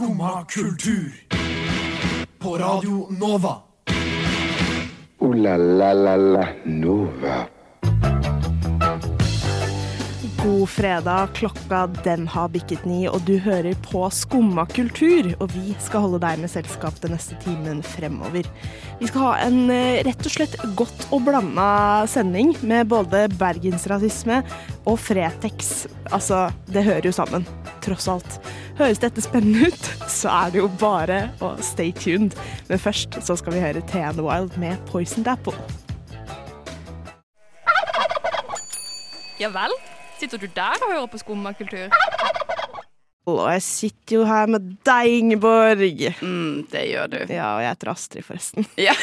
Skumma kultur. På Radio Nova. O-la-la-la-la Nova. God fredag, klokka den har bikket ni, og du hører på Skumma kultur. Og vi skal holde deg med selskap den neste timen fremover. Vi skal ha en eh, rett og slett godt og blanda sending med både bergensrasisme og Fretex. Altså, det hører jo sammen, tross alt. Høres dette spennende ut, så er det jo bare å stay tuned. Men først så skal vi høre Thea the Wild med Poisoned Apple. Ja vel? Sitter du der og hører på skummakultur? Og jeg sitter jo her med deg, Ingeborg. Mm, det gjør du. Ja, og jeg heter Astrid, forresten. Ja.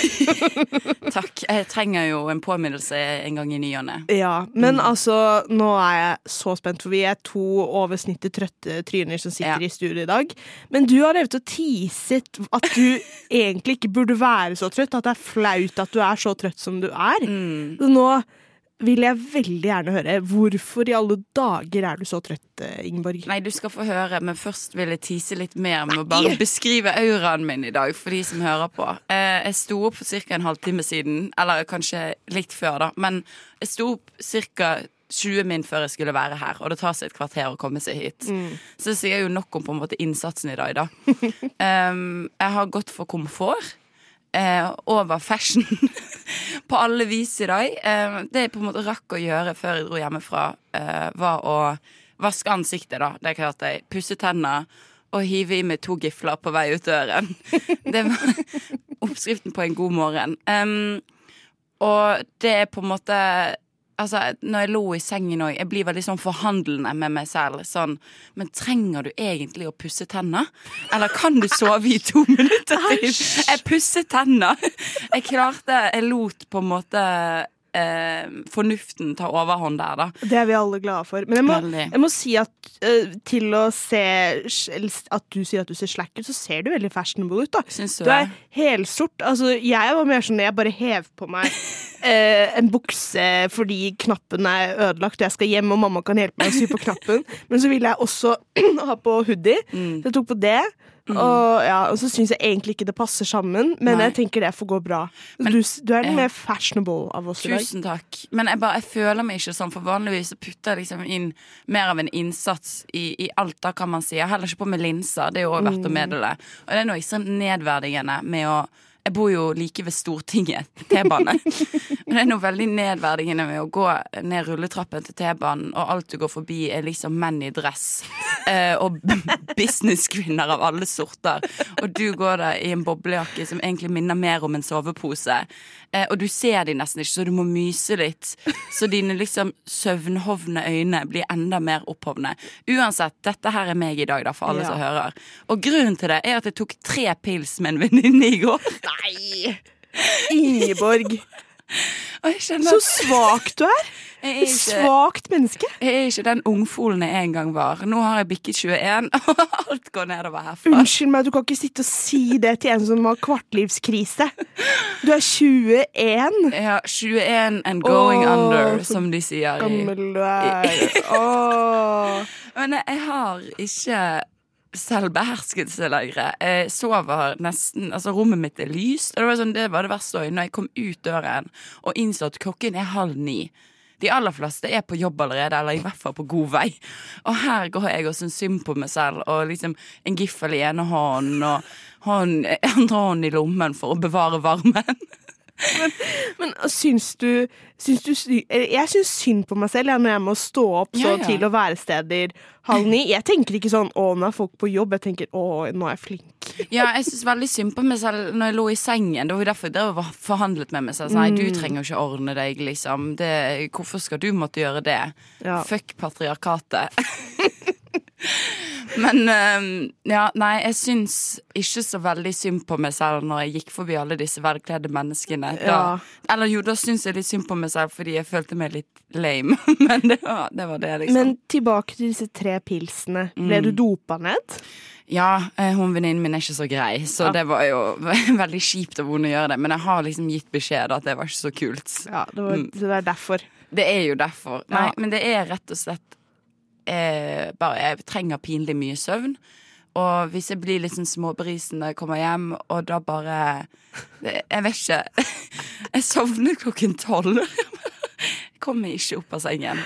Takk. Jeg trenger jo en påminnelse en gang i ny og ne. Ja, men altså, nå er jeg så spent, for vi er to over snittet trøtte tryner som sitter Ja. i studio i dag. Men du har drevet og teaset at du egentlig ikke burde være så trøtt, at det er flaut at du er så trøtt som du er. Mm. Så nå vil jeg veldig gjerne høre hvorfor i alle dager er du så trøtt, eh, Ingeborg? Nei, du skal få høre, men først vil jeg tise litt mer med å bare beskrive auraen min i dag, for de som hører på. Eh, jeg sto opp for ca. en halvtime siden, eller kanskje litt før, da, men jeg sto opp ca. 20 min før jeg skulle være her, og det tar seg et kvarter å komme seg hit. Så det sier jo nok om på en måte innsatsen i dag, da. Um, jeg har gått for komfort. Eh, over fashion på alle vis i dag. Eh, det jeg på en måte rakk å gjøre før jeg dro hjemmefra, eh, var å vaske ansiktet, da. Det klarte jeg. Pusse tenner og hive i meg to gifler på vei ut døren. Det var oppskriften på en god morgen. Um, og det er på en måte Altså, når jeg lå i sengen òg, jeg blir veldig sånn forhandlende med meg selv. Sånn Men trenger du egentlig å pusse tenner? Eller kan du sove i to minutter til? Jeg pusset tenner. Jeg klarte Jeg lot på en måte eh, fornuften ta overhånd der, da. Det er vi alle glade for. Men jeg må, jeg må si at uh, til å se At du sier at du ser slack ut, så ser du veldig fashionable ut, da. Syns du Du er helsort. Altså, jeg var mer sånn jeg bare hev på meg en bukse fordi knappen er ødelagt, og jeg skal hjem, og mamma kan hjelpe meg å sy på knappen. Men så ville jeg også ha på hoodie, Mm. så jeg tok på det. Og, ja, og så syns jeg egentlig ikke det passer sammen, men Nei. jeg tenker det får gå bra. Men- du, du er den mer fashionable av oss i dag. Tusen takk. Men jeg, bare, jeg føler meg ikke sånn, for vanligvis putter jeg liksom inn mer av en innsats i, i alt, da kan man si. Jeg har heller ikke på med linser, det er jo også verdt å meddele. Og det er noe ekstremt nedverdigende med å jeg bor jo like ved Stortinget, T-bane. Og det er noe veldig nedverdigende med å gå ned rulletrappen til T-banen, og alt du går forbi er liksom menn i dress. Eh, og businesskvinner av alle sorter. Og du går der i en boblejakke som egentlig minner mer om en sovepose. Eh, og du ser de nesten ikke, så du må myse litt. Så dine liksom søvnhovne øyne blir enda mer opphovne. Uansett, dette her er meg i dag, da, for alle Ja. som hører. Og grunnen til det er at jeg tok tre pils med en venninne i går. Nei! Ingeborg. Og Så svak du er! er ikke, svakt menneske. jeg er ikke den ungfolen jeg en gang var. Nå har jeg bikket 21, og alt går nedover herfra. Unnskyld meg, du kan ikke sitte og si det til en som har kvartlivskrise. Du er 21. Ja, 21 and going Åh, under, som de sier. Gammel du er. Åh. Men jeg har ikke selvbeherskelse lenger. Jeg sover nesten Altså, rommet mitt er lyst. Og det var, sånn, det var det verste òg, når jeg kom ut døren og innså at klokken er halv ni. De aller fleste er på jobb allerede, eller i hvert fall på god vei. Og her går jeg og syns synd på meg selv, og liksom en giffel i ene hånden og hånd, andre hånden i lommen for å bevare varmen. Men syns du, syns du Jeg syns synd på meg selv jeg, når jeg må stå opp så Ja, ja. til å være steder halv ni. Jeg tenker ikke sånn 'å, nå er folk på jobb'. Jeg tenker 'å, nå er jeg flink'. Ja, jeg syns veldig synd på meg selv når jeg lå i sengen. Det var derfor jeg forhandlet med meg selv. Nei, du trenger jo ikke ordne deg, liksom. Det, hvorfor skal du måtte gjøre det? Ja. Fuck patriarkatet. Men øhm, ja, nei, jeg syns ikke så veldig synd på meg selv når jeg gikk forbi alle disse velkledde menneskene. Da, Ja. Eller jo, da syns jeg litt synd på meg selv fordi jeg følte meg litt lame. Men det var det, var det liksom. Men tilbake til disse tre pilsene. Ble du dopa ned? Ja, eh, hun venninnen min er ikke så grei, så det var jo veldig kjipt av henne å gjøre det. Men jeg har liksom gitt beskjed at det var ikke så kult. Ja, det, var, så det er derfor. Det er jo derfor. Nei, men det er rett og slett eh, bare Jeg trenger pinlig mye søvn. og hvis jeg blir litt sånn småbrisen når jeg kommer hjem, og da bare Jeg vet ikke. Jeg sovner klokken tolv. Jeg kommer ikke opp av sengen.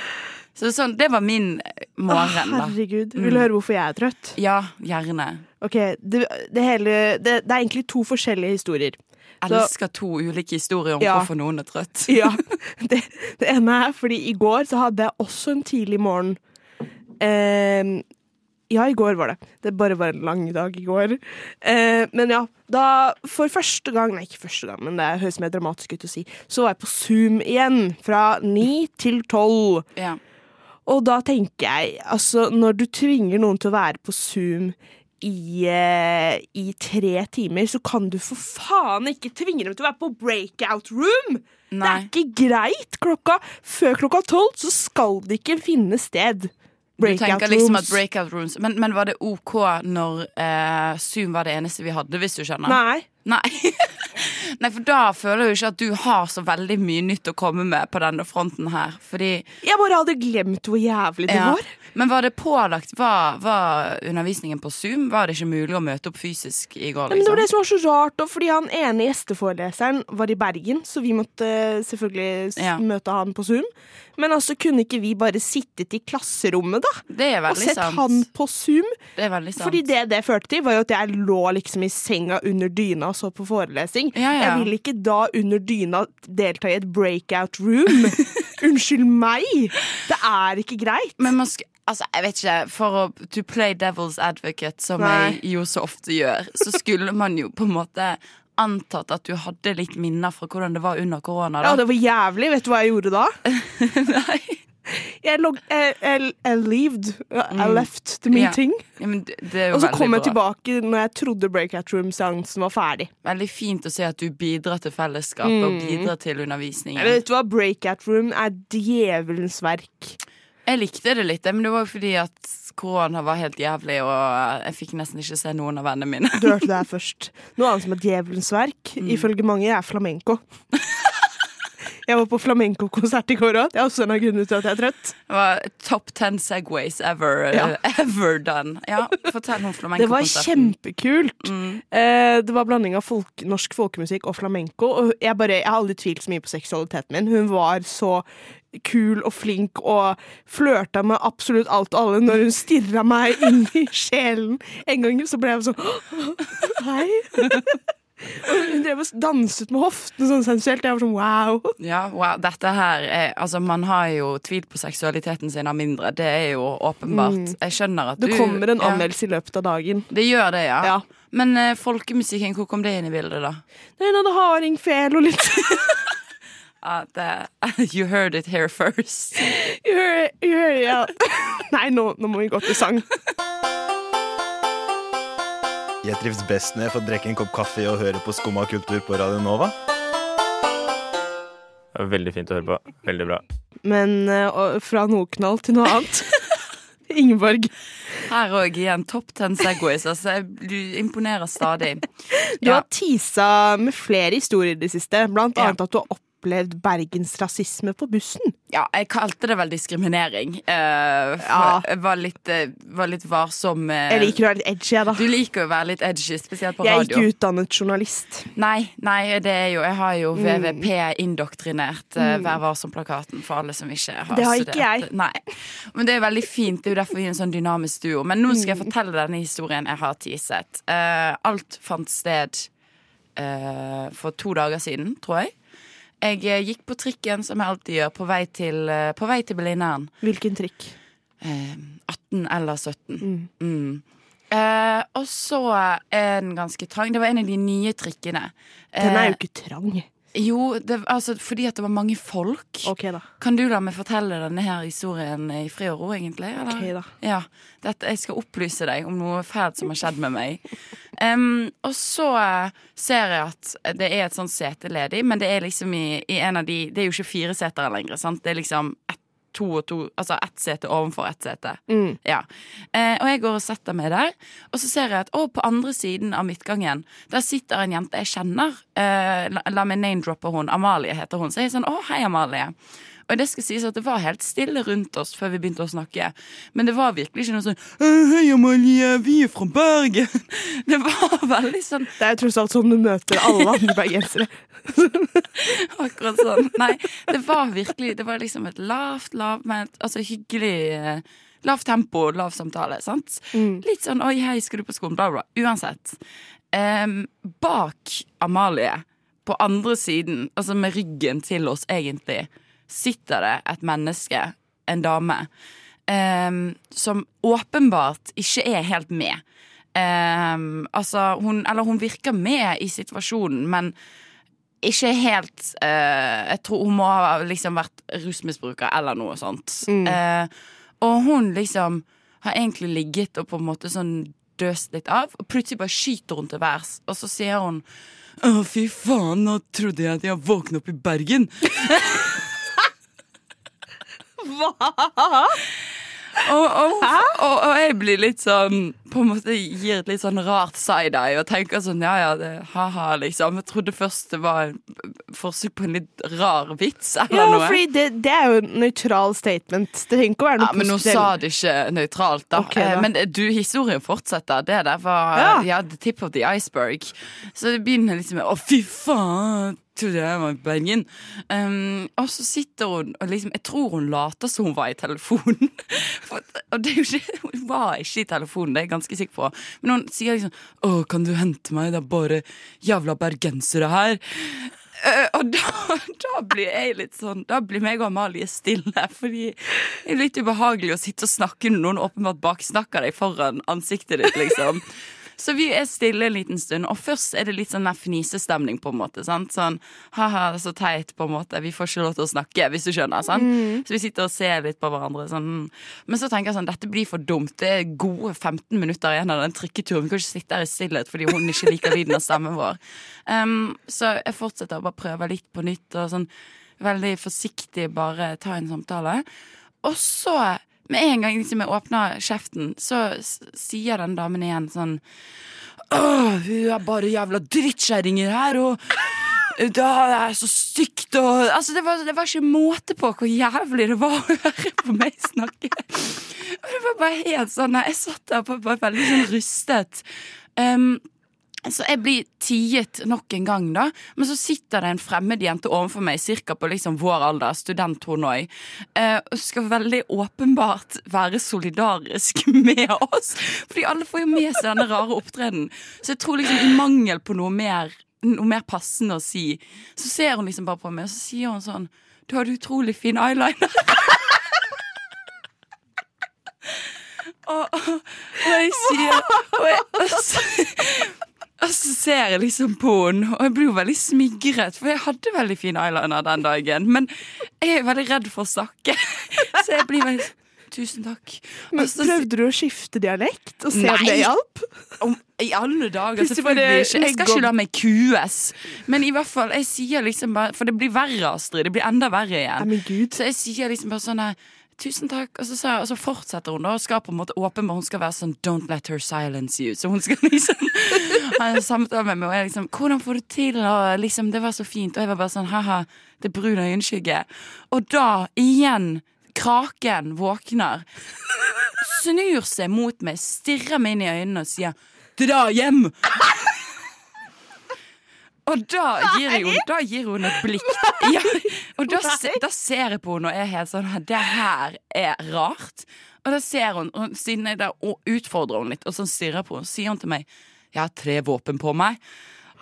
Så sånn, det var min morgen, da. Herregud. Vil du høre hvorfor jeg er trøtt? Ja, gjerne. Ok, det, det, hele, det, det er egentlig to forskjellige historier. Jeg Elsker to ulike historier om Ja. hvorfor noen er trøtt. Ja, det, det ene er fordi i går så hadde jeg også en tidlig morgen. Eh, ja, i går var det. Det bare var en lang dag i går. Eh, men ja, da for første gang Nei, ikke første gang, men det høres mer dramatisk ut å si. Så var jeg på Zoom igjen, fra ni til tolv. Ja. Og da tenker jeg, altså når du tvinger noen til å være på Zoom i, eh, i tre timer, så kan du for faen ikke tvinge dem til å være på breakout room! Det er ikke greit! Klokka, før klokka tolv så skal det ikke finne sted. Du tenker liksom rooms. at breakout rooms men, men var det OK når eh, Zoom var det eneste vi hadde, hvis du skjønner? Nei. Nei. Nei, for da føler jeg jo ikke at du har så veldig mye nytt å komme med på denne fronten her. Fordi Jeg bare hadde glemt hvor jævlig det ja. var. Men var det pålagt Var, var undervisningen på Zoom? Var det ikke mulig å møte opp fysisk i går? Liksom? men det var det Liksom? som var så rart, fordi han ene gjesteforeleseren var i Bergen, så vi måtte eh, selvfølgelig Ja. møte han på Zoom. Men altså kunne ikke vi bare sittet i klasserommet, da? Det er Og sett sant. han på Zoom? Det er veldig sant. Fordi det det førte til, var jo at jeg lå liksom i senga under dyna og så på forelesning. Ja, ja. Jeg vil ikke da under dyna delta i et breakout room. Unnskyld meg! Det er ikke greit. Men man skal altså, jeg vet ikke, for å to play devil's advocate, som Nei. jeg jo så ofte gjør, så skulle man jo på en måte antatt at du hadde litt minner fra hvordan det var under korona. Ja, det var jævlig. Vet du hva jeg gjorde da? Nei. Jeg, log jeg, jeg, jeg leaved. I left the meeting. Ja. Ja, Og så kom jeg bra. tilbake når jeg trodde breakout room-seansen var ferdig. Veldig fint å se at du bidrar til fellesskapet og Mm. bidrar til undervisningen. Vet du hva? Breakout room er djevelens verk. Jeg likte det litt, men det var fordi at korona var helt jævlig, og jeg fikk nesten ikke se noen av vennene mine. Du hørte det her først. Noe annet som er djevelens verk, Mm. ifølge mange, er flamenco. Jeg var på flamenco-konsert i går òg. Det er også en av grunnene til at jeg er trøtt. Det var top ten segways ever, Ja. ever done. Ja, fortell om Det var kjempekult. Mm. Eh, det var blanding av folk, norsk folkemusikk og flamenco. Og jeg, bare, jeg har aldri tvilt så mye på seksualiteten min. Hun var så kul og flink og flørta med absolutt alt og alle når hun stirra meg inn i sjelen. En gang så ble jeg sånn Hei. Og hun drev og danset med hoftene sånn sensuelt. Jeg var sånn wow. Ja, wow, dette her er, Altså, man har jo tvilt på seksualiteten sin av mindre. Det er jo åpenbart. Jeg skjønner at du Det kommer en ja, i løpet av dagen. Det gjør det, ja. Ja. Men uh, folkemusikken, hvor kom det inn i bildet, da? Hun hadde hardingfel og litt at uh, you heard it here first. You heard it, ja. Nei, nå, nå må vi gå til sang. Jeg trives best når jeg får drikke en kopp kaffe og høre på Skumma kultur på Radio Nova. Det var veldig fint å høre på. Veldig bra. Men uh, fra noe knall til noe annet. Ingeborg, Her òg igjen topp ten segways. Altså, du imponerer stadig. du Ja. har tisa med flere historier i det siste. Blant Ja. annet at du har opplevd Bergens rasisme på bussen. Ja, jeg kalte det vel diskriminering. Uh, Ja. Jeg var litt, eh, var litt varsom Uh, Jeg liker å være litt edgy, jeg, da. Du liker å være litt edgy, spesielt på Jeg er ikke utdannet journalist. Nei, nei, det er jo Jeg har jo Mm. VVP indoktrinert uh, Vær varsom-plakaten for alle som ikke har studert. Det har ikke studert. jeg. Nei. Men det er veldig fint. Det er jo derfor vi er en sånn dynamisk duo. Men nå skal Mm. jeg fortelle denne historien jeg har teaset. Alt fant sted for to dager siden, tror jeg. Jeg eh, gikk på trikken, som jeg alltid gjør, på vei til, uh, på vei til Blindern. Hvilken trikk? Eh, 18 eller 17. Mm. Eh, og så en ganske trang. Det var en av de nye trikkene. Den er Eh, jo ikke trang. jo, det, altså, fordi at det var mange folk. OK, da. Kan du la meg fortelle denne her historien i fri og ro, egentlig? Eller? Ok, da. Ja, dette, Jeg skal opplyse deg om noe fælt som har skjedd med meg. Em, og så ser jeg at det er et sånt sete ledig, men det er liksom i, i en av de Det er jo ikke fire seter lenger, sant? Det er liksom ett to og to, altså ett sete ovenfor ett sete. Mm. Ja. Eh, og jeg går og setter meg der, og så ser jeg at å, på andre siden av midtgangen, der sitter en jente jeg kjenner. Eh, la, la meg name-droppe hun. Amalie heter hun. Så jeg er sånn, å, hei, Amalie. Og det skal sies at det var helt stille rundt oss før vi begynte å snakke. Men det var virkelig ikke noe sånn «Eh, Hei, Amalie, vi er fra Bergen. Det var veldig sånn Det er tross alt sånn du møter alle andre bergensere. Akkurat sånn. Nei, det var virkelig Det var liksom et lavt, lavmælt, altså hyggelig eh, Lavt tempo, lav samtale, sant? Litt sånn 'oi, hei, skal du på skolen?' bla, bla. Uansett. Um, bak Amalie, på andre siden, altså med ryggen til oss egentlig, sitter det et menneske, en dame, um, som åpenbart ikke er helt med. Um, altså, hun Eller hun virker med i situasjonen, men ikke helt uh, Jeg tror hun må ha liksom vært rusmisbruker eller noe sånt. Eh, og hun liksom har egentlig ligget og på en måte sånn døst litt av, og plutselig bare skyter hun til værs, og så sier hun å, fy faen, nå trodde jeg at jeg våknet opp i Bergen. Og, og, og, og jeg blir litt sånn På en måte gir et litt sånn rart side-eye og tenker sånn ja ja, det, ha-ha, liksom. Jeg trodde først det var forsøk på en litt rar vits eller Ja, noe. fordi det, det er jo en nøytral statement. Det trenger ikke å være Ja, noe men hun sa det ikke nøytralt, da. Okay, da. Eh, Men du, historien fortsetter. Det der var Ja. ja. the tip of the iceberg. Så det begynner liksom med 'Å, fy faen'. Var i Bergen. Um, og så sitter hun og liksom Jeg tror hun later som hun var i telefonen. For, og det er jo ikke, hun var ikke i telefonen, det er jeg ganske sikker på. Men hun sier liksom 'Å, kan du hente meg? Det er bare jævla bergensere her'. Uh, og da, da blir jeg litt sånn Da blir meg og Amalie stille. Fordi det er litt ubehagelig å sitte og snakke når noen åpenbart baksnakker deg foran ansiktet ditt, liksom. Så vi er stille en liten stund, og først er det litt sånn fnisestemning, på en måte. Sant? Sånn ha-ha, så teit, på en måte. Vi får ikke lov til å snakke, hvis du skjønner. Sant? Så vi sitter og ser litt på hverandre. Sånn. hm. Men så tenker jeg sånn, dette blir for dumt. Det er gode 15 minutter igjen av den trikketuren. Vi kan ikke sitte her i stillhet fordi hun ikke liker lyden av stemmen vår. Um, så jeg fortsetter å bare prøve litt på nytt, og sånn veldig forsiktig bare ta en samtale. Og så, med en gang liksom jeg åpner kjeften, så sier den damen igjen sånn Åh, hun er bare jævla drittkjerringer her, og da er så stygt og Altså, det var, det var ikke måte på hvor jævlig det var å høre på meg snakke. Og det var bare helt sånn Jeg satt der på bare veldig sånn rystet. Um, så jeg blir tiet nok en gang, da. Men så sitter det en fremmed jente overfor meg, cirka på liksom vår alder, student hun òg, eh, skal veldig åpenbart være solidarisk med oss. Fordi alle får jo med seg denne rare opptredenen. Så jeg tror liksom i mangel på noe mer, noe mer passende å si, så ser hun liksom bare på meg, og så sier hun sånn Du har utrolig fin eyeliner. og, og, jeg sier og, jeg, og, og så ser jeg liksom på henne, og jeg blir jo veldig smigret, for jeg hadde veldig fin eyeliner den dagen. Men jeg er veldig redd for å snakke, så jeg blir veldig Tusen takk. Men så- Prøvde du å skifte dialekt og se om det hjalp? I alle dager, selvfølgelig ikke. Jeg skal ikke la meg kues. Men i hvert fall, jeg sier liksom bare For det blir verre, Astrid. Det blir enda verre igjen. Så jeg sier liksom bare sånn Tusen takk. Og så, sa og så fortsetter hun da og skal på en måte åpenbart Hun skal være sånn Don't let her silence you. Så hun skal liksom ha en samtale med meg, og jeg liksom Hvordan får du til? Og liksom, det var så fint. Og jeg var bare sånn Ha-ha, det er brun øyenskygge. Og da igjen Kraken våkner, snur seg mot meg, stirrer meg inn i øynene og sier 'dra hjem'. Og da gir, hun, da gir hun et blikk. Ja, og da, da ser jeg på henne og er helt sånn Det her er rart. Og da ser hun, og siden jeg der utfordrer hun litt, og så stirrer på henne, sier hun til meg 'Jeg har tre våpen på meg'.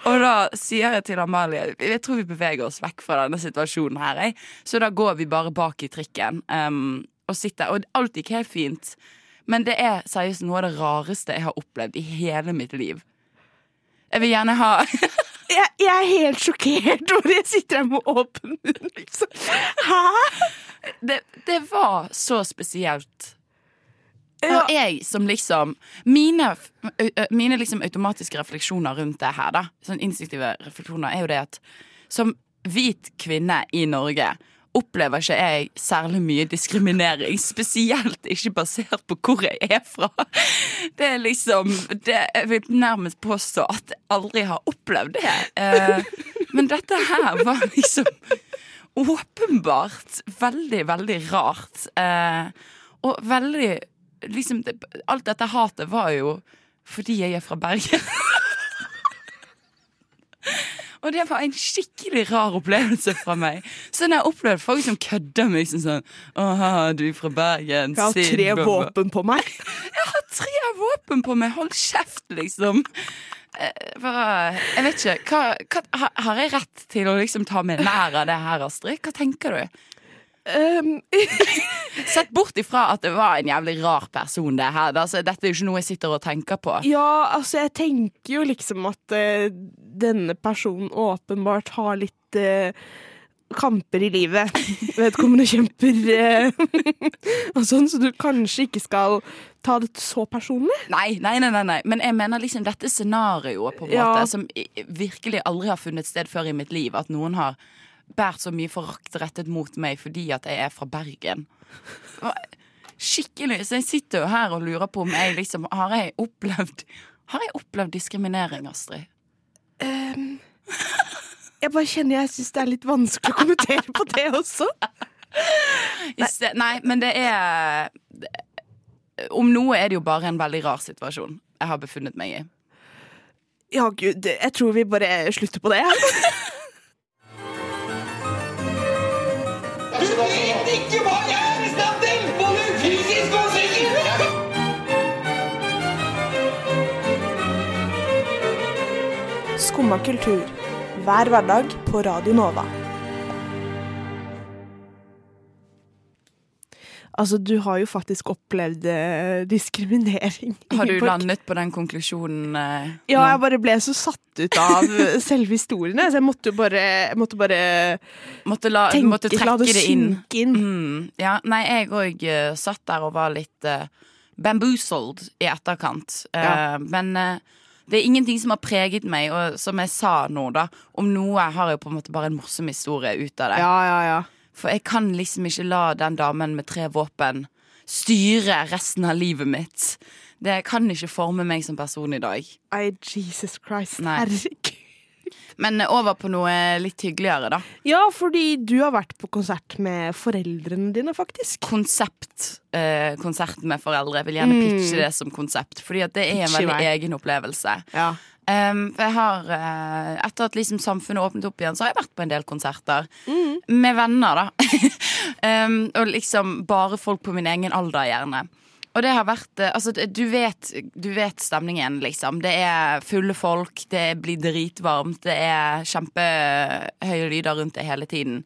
Og da sier jeg til Amalie Jeg tror vi beveger oss vekk fra denne situasjonen her. Jeg. Så da går vi bare bak i trikken um, og sitter. Og alt gikk helt fint. Men det er seriøst noe av det rareste jeg har opplevd i hele mitt liv. Jeg vil gjerne ha Jeg, jeg er helt sjokkert over jeg sitter her med åpen munn, liksom. Hæ? Det, det var så spesielt. Ja. Og jeg som liksom Mine, mine liksom automatiske refleksjoner rundt det her, da, sånn instinktive refleksjoner, er jo det at som hvit kvinne i Norge opplever ikke jeg særlig mye diskriminering. Spesielt ikke basert på hvor jeg er fra. Det er liksom det, Jeg vil nærmest påstå at jeg aldri har opplevd det. Eh, men dette her var liksom åpenbart veldig, veldig rart. Eh, og veldig liksom, Alt dette hatet var jo fordi jeg er fra Bergen. Og det var en skikkelig rar opplevelse fra meg. Så når jeg opplevde folk som kødda meg som sånn åha, du er fra Bergen. Jeg har sin, tre bla». våpen på meg. Jeg har tre våpen på meg! Hold kjeft, liksom. Eh, Bare, jeg vet ikke. Hva, hva, har- har jeg rett til å liksom ta meg nær av det her, Astrid? Hva tenker du? Um, Sett bort ifra at det var en jævlig rar person, det her. Altså, dette er jo ikke noe jeg sitter og tenker på. ja, altså, jeg tenker jo liksom at uh, denne personen åpenbart har litt uh, kamper i livet. Vedkommende kjemper uh, og sånn, så du kanskje ikke skal ta det så personlig. Nei, nei, nei, nei. Men jeg mener liksom dette scenarioet på en Ja. måte som virkelig aldri har funnet sted før i mitt liv. At noen har båret så mye forakt rettet mot meg fordi at jeg er fra Bergen. Skikkelig. Så jeg sitter jo her og lurer på om jeg liksom Har jeg opplevd Har jeg opplevd diskriminering, Astrid? Um, jeg bare kjenner jeg syns det er litt vanskelig å kommentere på det også. Nei. Nei, men det er Om noe er det jo bare en veldig rar situasjon jeg har befunnet meg i. Ja, gud, jeg tror vi bare slutter på det. Ikke hva jeg er i stand til! Både fysisk og psykisk! Skumma kultur. Hver hverdag på Radio Nova. Altså, du har jo faktisk opplevd eh, diskriminering. Har du landet på den konklusjonen? eh, Ja, jeg bare ble så satt ut av selve historiene, så jeg måtte jo bare, måtte bare måtte, la, tenke, måtte la det det synke inn. Mm, ja, nei, jeg òg satt der og var litt uh, bamboozled i etterkant. Uh, Ja. men eh, det er ingenting som har preget meg, og som jeg sa nå, da, om noe har jeg på en måte bare en morsom historie ut av det. Ja, ja, ja. For jeg kan liksom ikke la den damen med tre våpen styre resten av livet mitt. Det kan ikke forme meg som person i dag. Ai, Jesus Christ. Nei. Herregud. Men over på noe litt hyggeligere, da. Ja, fordi du har vært på konsert med foreldrene dine, faktisk. Konsept. Eh, konsert med foreldre. Jeg vil gjerne pitche det som konsept, fordi det er en veldig egen opplevelse. Ja. Um, for jeg har, uh, Etter at liksom samfunnet åpnet opp igjen, så har jeg vært på en del konserter. Med venner, da. um, og liksom bare folk på min egen alder, gjerne. Og det har vært uh, Altså, du vet, du vet stemningen, liksom. Det er fulle folk, det blir dritvarmt, det er kjempehøye lyder rundt det hele tiden.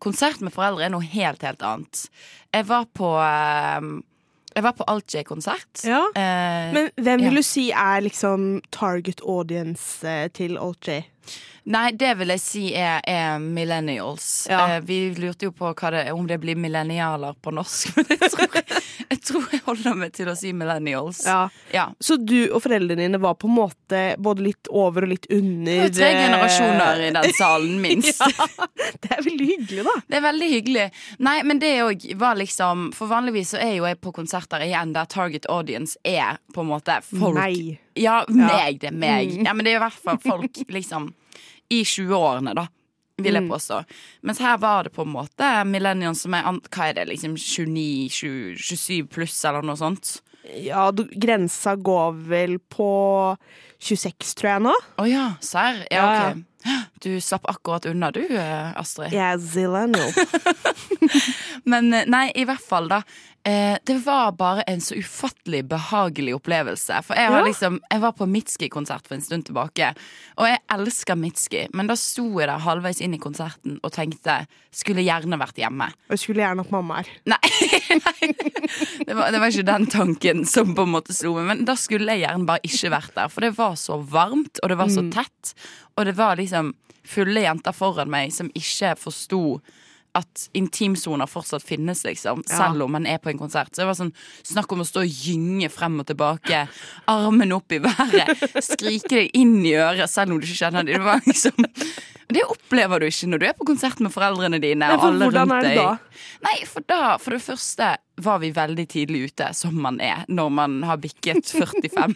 Konsert med foreldre er noe helt, helt annet. Jeg var på eh, Jeg var på Alt-J-konsert. Ja. Eh, Men hvem vil Ja. du si er liksom target audience eh, til Alt J? Nei, det vil jeg si er, er millennials. Ja. Eh, vi lurte jo på det, om det blir millennialer på norsk, men jeg tror jeg, tror jeg holder meg til å si millennials. Ja. Ja. Så du og foreldrene dine var på en måte både litt over og litt Det under er tre eh, generasjoner i den salen, minst. Det er veldig hyggelig, da. Det er veldig hyggelig. Nei, men det òg var liksom For vanligvis så er jo jeg på konserter igjen der target audience er på en måte folk Nei. Ja, meg. Det er meg. Mm. Ja, men det er i hvert fall folk liksom i 20-årene, da. Vil Mm. jeg påstå. Mens her var det på en måte millennium som er Hva er det, liksom 29, 20, 27 pluss, eller noe sånt? Ja, du, grensa går vel på 26, tror jeg nå. Å ja, serr? Ja, ok. Du slapp akkurat unna, du, eh, Astrid. Jeg er Zilla nå. Men eh, nei, i hvert fall, da. Eh, det var bare en så ufattelig behagelig opplevelse. For jeg, var, liksom, jeg var på Mitski-konsert for en stund tilbake, og jeg elsker Mitski. Men da sto jeg der halvveis inn i konserten og tenkte skulle gjerne vært hjemme. Og skulle gjerne hatt mamma her. Nei, nei. Det, var, det var ikke den tanken som på en måte slo meg. Men da skulle jeg gjerne bare ikke vært der. For det var så varmt, og det var så tett. Og det var liksom fulle jenter foran meg som ikke forsto at intimsoner fortsatt finnes, liksom. Selv om man er på en konsert. Så det var sånn snakk om å stå og gynge frem og tilbake. Armen opp i været. Skrike deg inn i øret selv om du ikke kjenner. Det var liksom Det opplever du ikke når du er på konsert med foreldrene dine. Nei, og for alle hvordan er det da? Nei, for da, for det første, var vi veldig tidlig ute, som man er når man har bikket 45.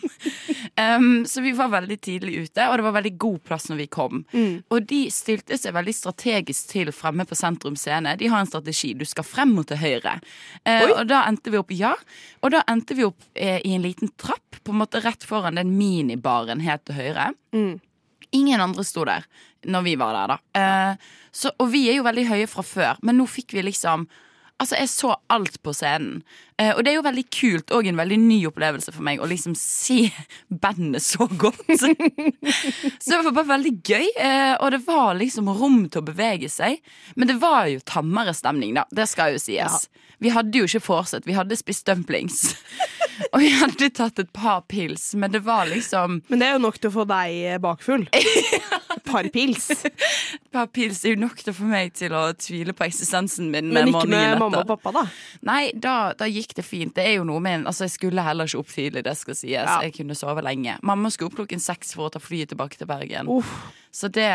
um, så vi var veldig tidlig ute, og det var veldig god plass når vi kom. Og de stilte seg veldig strategisk til fremme på Sentrum Scene. De har en strategi. Du skal frem mot til høyre. Uh, og da endte vi opp ja, og da endte vi opp eh, i en liten trapp, på en måte rett foran den minibaren helt til høyre. Ingen andre sto der når vi var der, da. Eh, så, og vi er jo veldig høye fra før, men nå fikk vi liksom Altså, jeg så alt på scenen. Eh, og det er jo veldig kult og en veldig ny opplevelse for meg å liksom se bandet så godt. så det var bare veldig gøy, eh, og det var liksom rom til å bevege seg. Men det var jo tammere stemning, da. Det skal jo sies. Vi hadde jo ikke fortsatt vi hadde spist dumplings. og vi hadde tatt et par pils, men det var liksom Men det er jo nok til å få deg eh, bakfull. Et par pils. Et par pils er jo nok til å få meg til å tvile på eksistensen min. Men ikke med mamma og pappa, da. Nei, da, da gikk det fint. Det er jo noe med en- Altså, jeg skulle heller ikke opp tidlig, det skal sies. Ja. Jeg kunne sove lenge. Mamma skulle opp klokken seks for å ta flyet tilbake til Bergen. Uff. Så det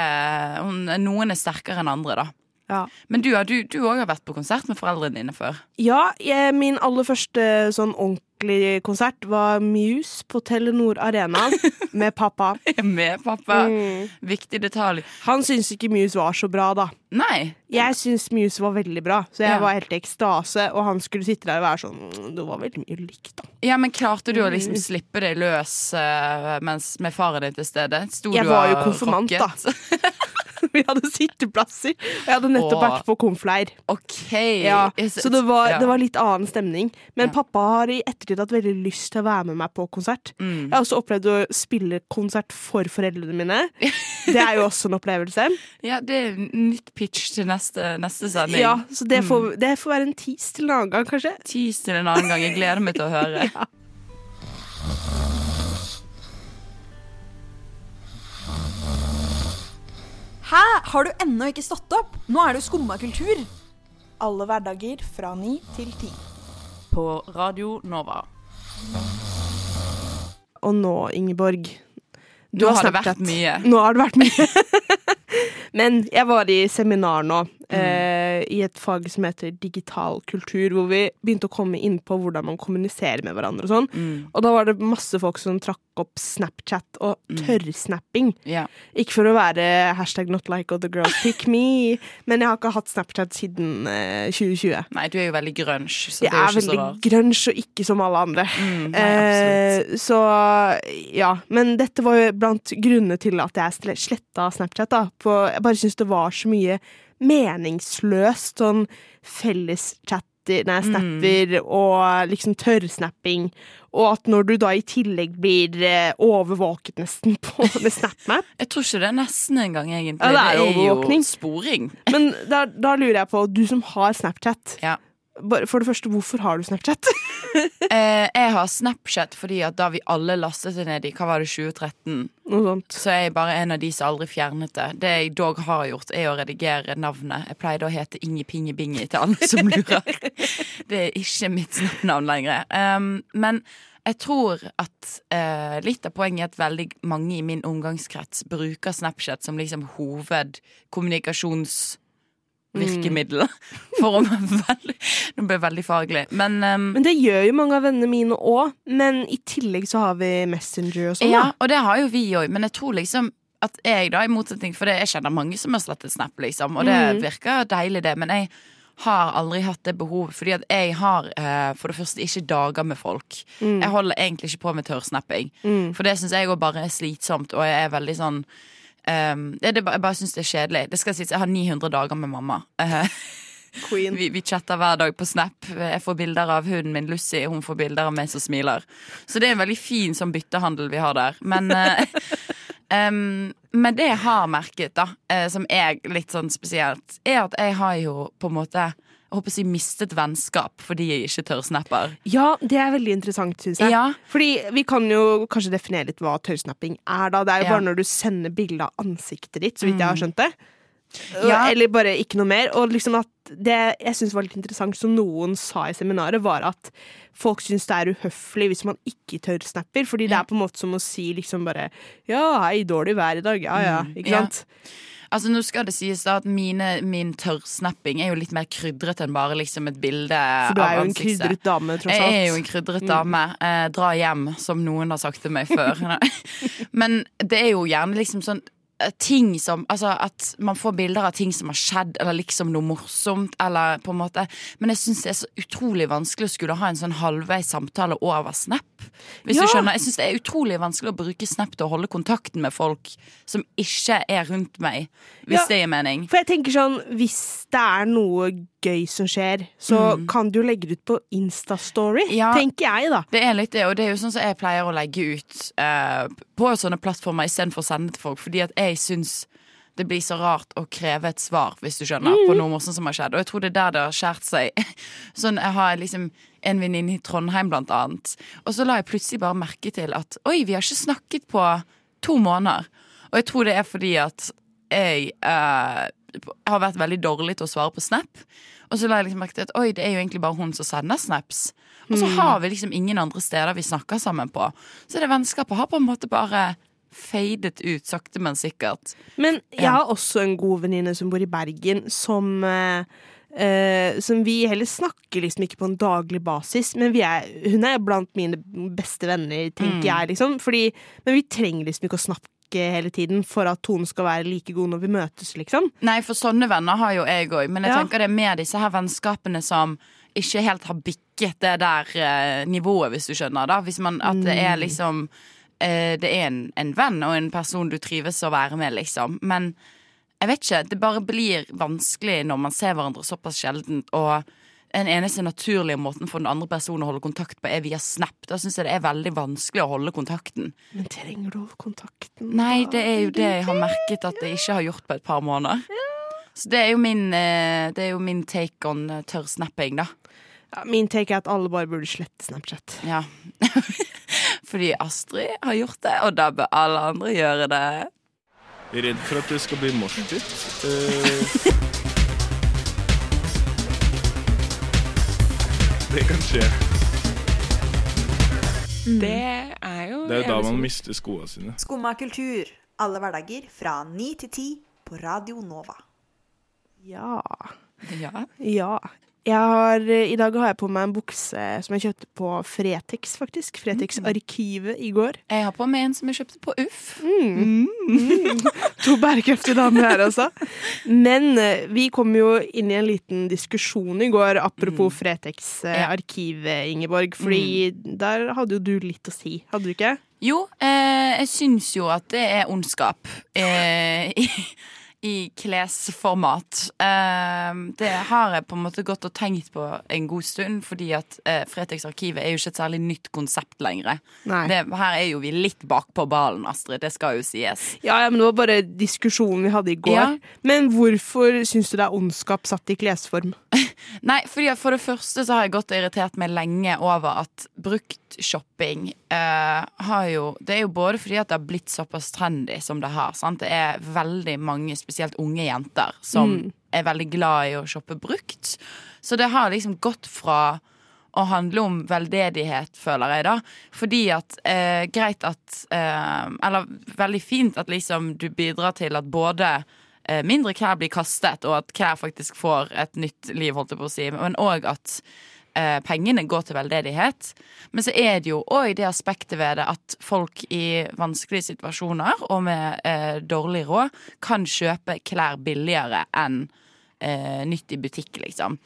hun, Noen er sterkere enn andre, da. Ja. Men du, har- du, du òg har vært på konsert med foreldrene dine før? Ja, jeg, min aller første sånn ordentlig konsert var Muse på Telenor Arena med pappa. Med pappa. Mm. Viktig detalj. Han syntes ikke Muse var så bra, da. Nei. Jeg syns Muse var veldig bra, så jeg Ja. var helt i ekstase. Og han skulle sitte der og være sånn "Mm, Det var veldig mye likt, da. Ja, men klarte du å liksom Mm. slippe deg løs eh, mens med faren din til stede? Sto Jeg var jo konfirmant, da. Vi hadde sitteplasser, og jeg hadde nettopp vært på konfleir. Okay. Ja, så det var, det var litt annen stemning. Men Ja. pappa har i ettertid hatt veldig lyst til å være med meg på konsert. Mm. Jeg har også opplevd å spille konsert for foreldrene mine. Det er jo også en opplevelse. Ja, det er nytt pitch til neste, neste sending. Ja, så det får, det får være en tis til en annen gang, kanskje. Tis til en annen gang. Jeg gleder meg til å høre. Hæ? Har du ennå ikke stått opp? Nå er det jo skumma kultur. Alle hverdager fra ni til ti. På Radio Nova. Og nå, Ingeborg du Nå har det vært mye. Nå har det vært mye. Men jeg var i seminar nå. Eh, i et fag som heter digital kultur, hvor vi begynte å komme inn på hvordan man kommuniserer med hverandre og sånn. Mm. Og da var det masse folk som trakk opp Snapchat og tørrsnapping. Ja. Ikke for å være hashtag not like other girls pick me, men jeg har ikke hatt Snapchat siden eh, 2020. Nei, du er jo veldig grunge, så Jeg det er er jo ikke så veldig grunge og ikke som alle andre. Mm, nei. Eh, så ja. Men dette var jo blant grunnene til at jeg sle- sletta Snapchat. da For Jeg bare syns det var så mye meningsløst sånn felleschatter Nei, Mm. og liksom tørrsnapping. Og at når du da i tillegg blir eh, overvåket nesten på med SnapMap Jeg tror ikke det er nesten engang, egentlig. Ja, det er jo sporing. Men da, da lurer jeg på, du som har Snapchat Ja. For det første, hvorfor har du Snapchat? Eh, jeg har Snapchat fordi at da vi alle lastet det ned i hva var det, 2013, Noe sånt. så er jeg bare en av de som aldri fjernet det. Det jeg dog har gjort, er å redigere navnet. Jeg pleide å hete Inge Pinge Binge til alle som lurer. Det er ikke mitt Snap-navn lenger. Um, men jeg tror at eh, litt av poenget er at veldig mange i min omgangskrets bruker Snapchat som liksom hovedkommunikasjonsvirkemiddel. For å være veldig Nå ble jeg veldig faglig. Men, um, Men det gjør jo mange av vennene mine òg. Men i tillegg så har vi Messenger og sånn. Ja, og det har jo vi òg, men jeg tror liksom at jeg, da, i motsetning For det, jeg kjenner mange som har slettet Snap, liksom, og det Mm. virker deilig, det, men jeg har aldri hatt det behovet, fordi at jeg har eh, for det første ikke dager med folk. Mm. Jeg holder egentlig ikke på med tørrsnapping, for det syns jeg òg bare er slitsomt, og jeg er veldig sånn ehm, det, det, jeg bare syns det er kjedelig. Det skal sies, jeg har 900 dager med mamma. Uh, vi, vi chatter hver dag på Snap. Jeg får bilder av hunden min Lucy, hun får bilder av meg som smiler. Så det er en veldig fin sånn byttehandel vi har der. Men, uh, um, men det jeg har merket, da, uh, som er litt sånn spesielt, er at jeg har jo på en måte jeg håper si mistet vennskap fordi jeg ikke tørrsnapper. Ja, det er veldig interessant, syns jeg. Ja. Fordi vi kan jo kanskje definere litt hva tørrsnapping er, da. Det er jo Ja. bare når du sender bilde av ansiktet ditt, så vidt jeg har skjønt det. Ja. Eller bare ikke noe mer. Og liksom at det jeg syns var litt interessant, som noen sa i seminaret, var at folk syns det er uhøflig hvis man ikke tørrsnapper. Fordi det er på en måte som å si liksom bare Ja, hei, dårlig vær i dag. Ja ja. Ikke Ikke ja. Altså Nå skal det sies da at mine, min tørrsnapping er jo litt mer krydret enn bare liksom et bilde For du er jo en krydret dame, tross alt. Jeg er jo en krydret dame. Eh, dra hjem, som noen har sagt til meg før. Men det er jo gjerne liksom sånn Ting som, altså At man får bilder av ting som har skjedd, eller liksom noe morsomt. Eller på en måte Men jeg syns det er så utrolig vanskelig å skulle ha en sånn halvveis samtale over Snap. Hvis Ja. du skjønner Jeg syns det er utrolig vanskelig å bruke Snap til å holde kontakten med folk som ikke er rundt meg. Hvis Ja. det gir mening. For jeg tenker sånn, Hvis det er noe gøy som skjer, så kan du legge det ut på Instastory. Mm. Ja. Tenker jeg, da. Det er litt det, og det er jo sånn som jeg pleier å legge ut eh, på sånne plattformer istedenfor å sende til folk, fordi at jeg syns det blir så rart å kreve et svar, hvis du skjønner, på noe morsomt som har skjedd. Og jeg tror det er der det har skjært seg. Sånn, Jeg har liksom en venninne i Trondheim, blant annet, og så la jeg plutselig bare merke til at oi, vi har ikke snakket på to måneder. Og jeg tror det er fordi at jeg eh, har vært veldig dårlig til å svare på Snap. Og så la jeg liksom merke til at oi, det er jo egentlig bare hun som sender snaps. Og så har vi liksom ingen andre steder vi snakker sammen på. Så det vennskapet har på en måte bare fadet ut, sakte, men sikkert. Men jeg har også en god venninne som bor i Bergen, som eh, som vi heller snakker liksom ikke på en daglig basis, men vi er, hun er blant mine beste venner, tenker Mm. jeg. liksom fordi, Men vi trenger liksom ikke å snakke hele tiden for at tonen skal være like god når vi møtes, liksom. Nei, for sånne venner har jo jeg òg, men jeg Ja. tenker det er mer disse her vennskapene som ikke helt har bikket det der eh, nivået, hvis du skjønner. da Hvis man, At det er liksom eh, Det er en, en venn og en person du trives å være med, liksom. Men jeg vet ikke, det bare blir vanskelig når man ser hverandre såpass sjeldent. Og den eneste naturlige måten for den andre personen å holde kontakt på, er via Snap. Da syns jeg det er veldig vanskelig å holde kontakten. Men trenger du kontakten? Nei, det er jo det jeg har merket at jeg ikke har gjort på et par måneder. Så det er jo min, eh, det er jo min take on Tørr tørrsnapping, da. Ja, min take er at alle bare burde slette Snapchat. Ja. Fordi Astrid har gjort det, og da bør alle andre gjøre det. Redd for at det skal bli morsdytt. Eh, det kan skje. Det er jo Det er jo da man mister skoene sine. Skumma kultur. Alle hverdager fra ni til ti på Radio Nova. Ja. Ja. Ja. Har, I dag har jeg på meg en bukse som jeg kjøpte på Fretex, faktisk. Fretex-arkivet i går. Jeg har på meg en som jeg kjøpte på Uff. To bærekraftige damer her, altså. Men eh, vi kom jo inn i en liten diskusjon i går, apropos Fretex-arkivet, Ingeborg. Fordi der hadde jo du litt å si, hadde du ikke? Jo, eh, jeg syns jo at det er ondskap eh, i, klesformat. Eh, det har jeg på en måte gått og tenkt på en god stund, fordi at eh, Fretex Arkivet er jo ikke et særlig nytt konsept lenger. Det, her er jo vi litt bakpå ballen, Astrid. Det skal jo sies. Ja, ja, men det var bare diskusjonen vi hadde i går. Ja. Men hvorfor syns du det er ondskap satt i klesform? Nei, fordi for det første så har jeg gått og irritert meg lenge over at bruktshopping eh, har jo Det er jo både fordi at det har blitt såpass trendy som det har. Sant? Det er veldig mange, spesielt unge jenter, som er veldig glad i å shoppe brukt. Så det har liksom gått fra å handle om veldedighet, føler jeg, da. Fordi at eh, Greit at eh, Eller veldig fint at liksom du bidrar til at både mindre klær blir kastet, og at klær faktisk får et nytt liv, holdt jeg på å si, men òg at eh, pengene går til veldedighet. Men så er det jo òg det aspektet ved det at folk i vanskelige situasjoner og med eh, dårlig råd kan kjøpe klær billigere enn eh, nytt i butikk, liksom.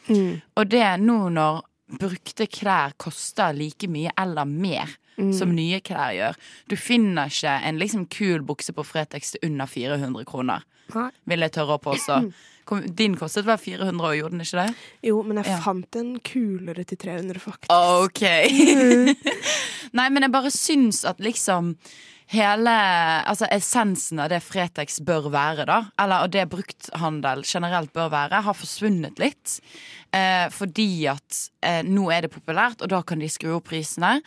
Og det nå når brukte klær koster like mye eller mer som nye klær gjør. Du finner ikke en liksom kul bukse på Fretex til under 400 kroner, vil jeg tørre å påstå. Din kostet vel 400 og gjorde den ikke det? Jo, men jeg Ja. fant en kulere til 300, faktisk. Ok. Nei, men jeg bare syns at liksom hele Altså essensen av det Fretex bør være, da, eller og det brukthandel generelt bør være, har forsvunnet litt. Eh, fordi at eh, nå er det populært, og da kan de skru opp prisene.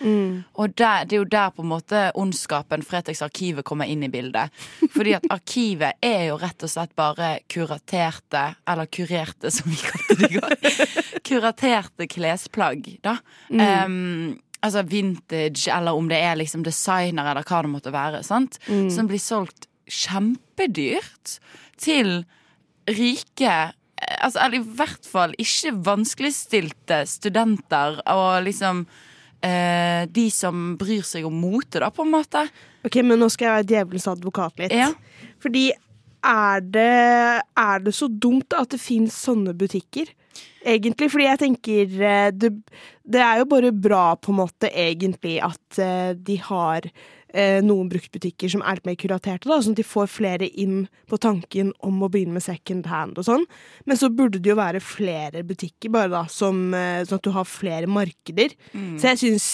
Og der, det er jo der på en måte ondskapen Fretex Arkivet kommer inn i bildet. Fordi at arkivet er jo rett og slett bare kuraterte, eller kurerte som vi kalte det i går, kuraterte klesplagg, da. Em, altså vintage, eller om det er liksom designer, eller hva det måtte være. sant? Som blir solgt kjempedyrt til rike eh, Altså, eller i hvert fall ikke vanskeligstilte studenter og liksom eh, de som bryr seg om mote, da, på en måte. Ok, men nå skal jeg være djevelens advokat litt. Ja. Fordi er det, er det så dumt at det finnes sånne butikker? Egentlig, fordi jeg tenker eh, det, det er jo bare bra på en måte egentlig at eh, de har eh, noen bruktbutikker som er litt mer kuraterte, da, sånn at de får flere inn på tanken om å begynne med second hand og sånn. Men så burde det jo være flere butikker, bare da, som, eh, sånn at du har flere markeder. Mm. Så jeg syns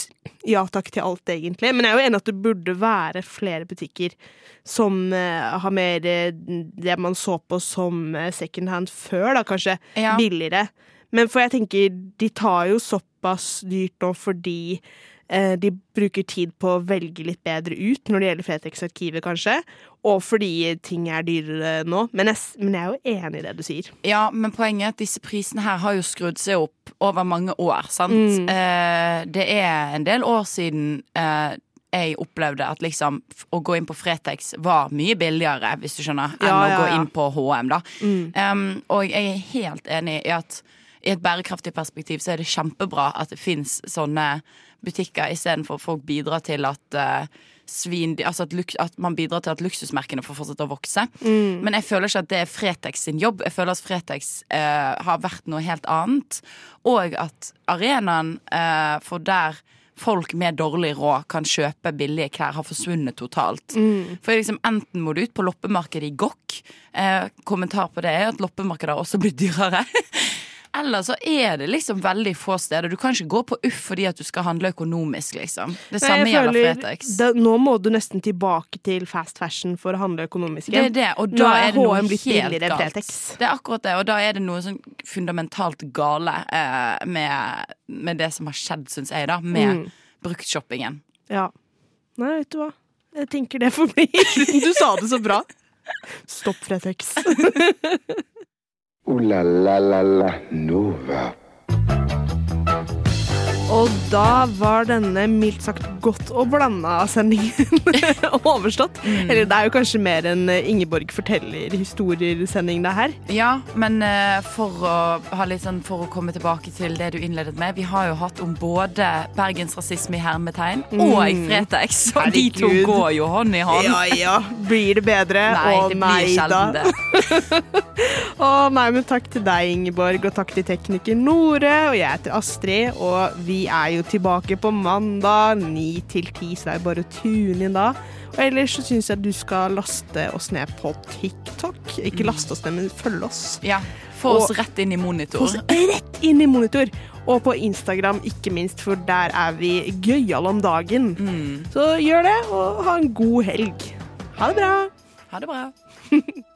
ja takk til alt, egentlig. Men jeg er jo enig at det burde være flere butikker som eh, har mer eh, det man så på som eh, second hand før, da, kanskje Ja. billigere. Men for jeg tenker, de tar jo såpass dyrt nå fordi de bruker tid på å velge litt bedre ut når det gjelder Fretex-arkivet, kanskje. Og fordi ting er dyrere nå. Men jeg, men jeg er jo enig i det du sier. Ja, men poenget er at disse prisene her har jo skrudd seg opp over mange år, sant? Mm. Eh, det er en del år siden eh, jeg opplevde at liksom å gå inn på Fretex var mye billigere, hvis du skjønner, enn Ja, å ja, gå inn på HM, da. Mm. Um, og jeg er helt enig i at i et bærekraftig perspektiv så er det kjempebra at det fins sånne butikker, istedenfor at folk bidrar til at uh, svin Altså at, at man bidrar til at luksusmerkene får fortsette å vokse. Mm. Men jeg føler ikke at det er Fretex sin jobb. Jeg føler at Fretex uh, har vært noe helt annet. Og at arenaen uh, for der folk med dårlig råd kan kjøpe billige klær, har forsvunnet totalt. Mm. For liksom Enten må du ut på loppemarkedet i Gokk. Eh, kommentar på det er at loppemarkedet har også blitt dyrere. Eller så er det liksom veldig få steder. Du kan ikke gå på Uff fordi at du skal handle økonomisk, liksom. Det Nei, samme gjelder Fretex. Nå må du nesten tilbake til fast fashion for å handle økonomisk. Det er det, og da er er det noe H&M helt galt. Fretex. Det er akkurat det, og da er det noe sånn fundamentalt gale eh, med, med det som har skjedd, syns jeg, da, med Mm. bruktshoppingen. Ja. Nei, vet du hva. Jeg tenker det for meg. Du sa det så bra. Stopp Fretex. Ooh la la la la Nova. Og da var denne mildt sagt godt og blanda sendingen overstått. Mm. Eller det er jo kanskje mer en eh, Ingeborg forteller historier-sending, det her. Ja, men eh, for å, ha litt sånn, for å komme tilbake til det du innledet med Vi har jo hatt om både bergensrasisme i hermetegn og Mm. Fretex. Og de to går jo hånd i hånd. Ja ja, blir det bedre? Nei, Å det blir sjelden det. Å nei, men takk til deg, Ingeborg, og takk til tekniker Nore. Og jeg heter Astrid, og vi er jo tilbake på mandag ni til ti, så det er bare å tune inn da. Og ellers så syns jeg du skal laste oss ned på TikTok. Ikke laste oss ned, men følge oss. Ja, Få oss Og- rett inn i Få monitor. oss rett inn i monitor. Og på Instagram, ikke minst, for der er vi gøyale om dagen. Så gjør det, og ha en god helg. Ha det bra. Ha det bra.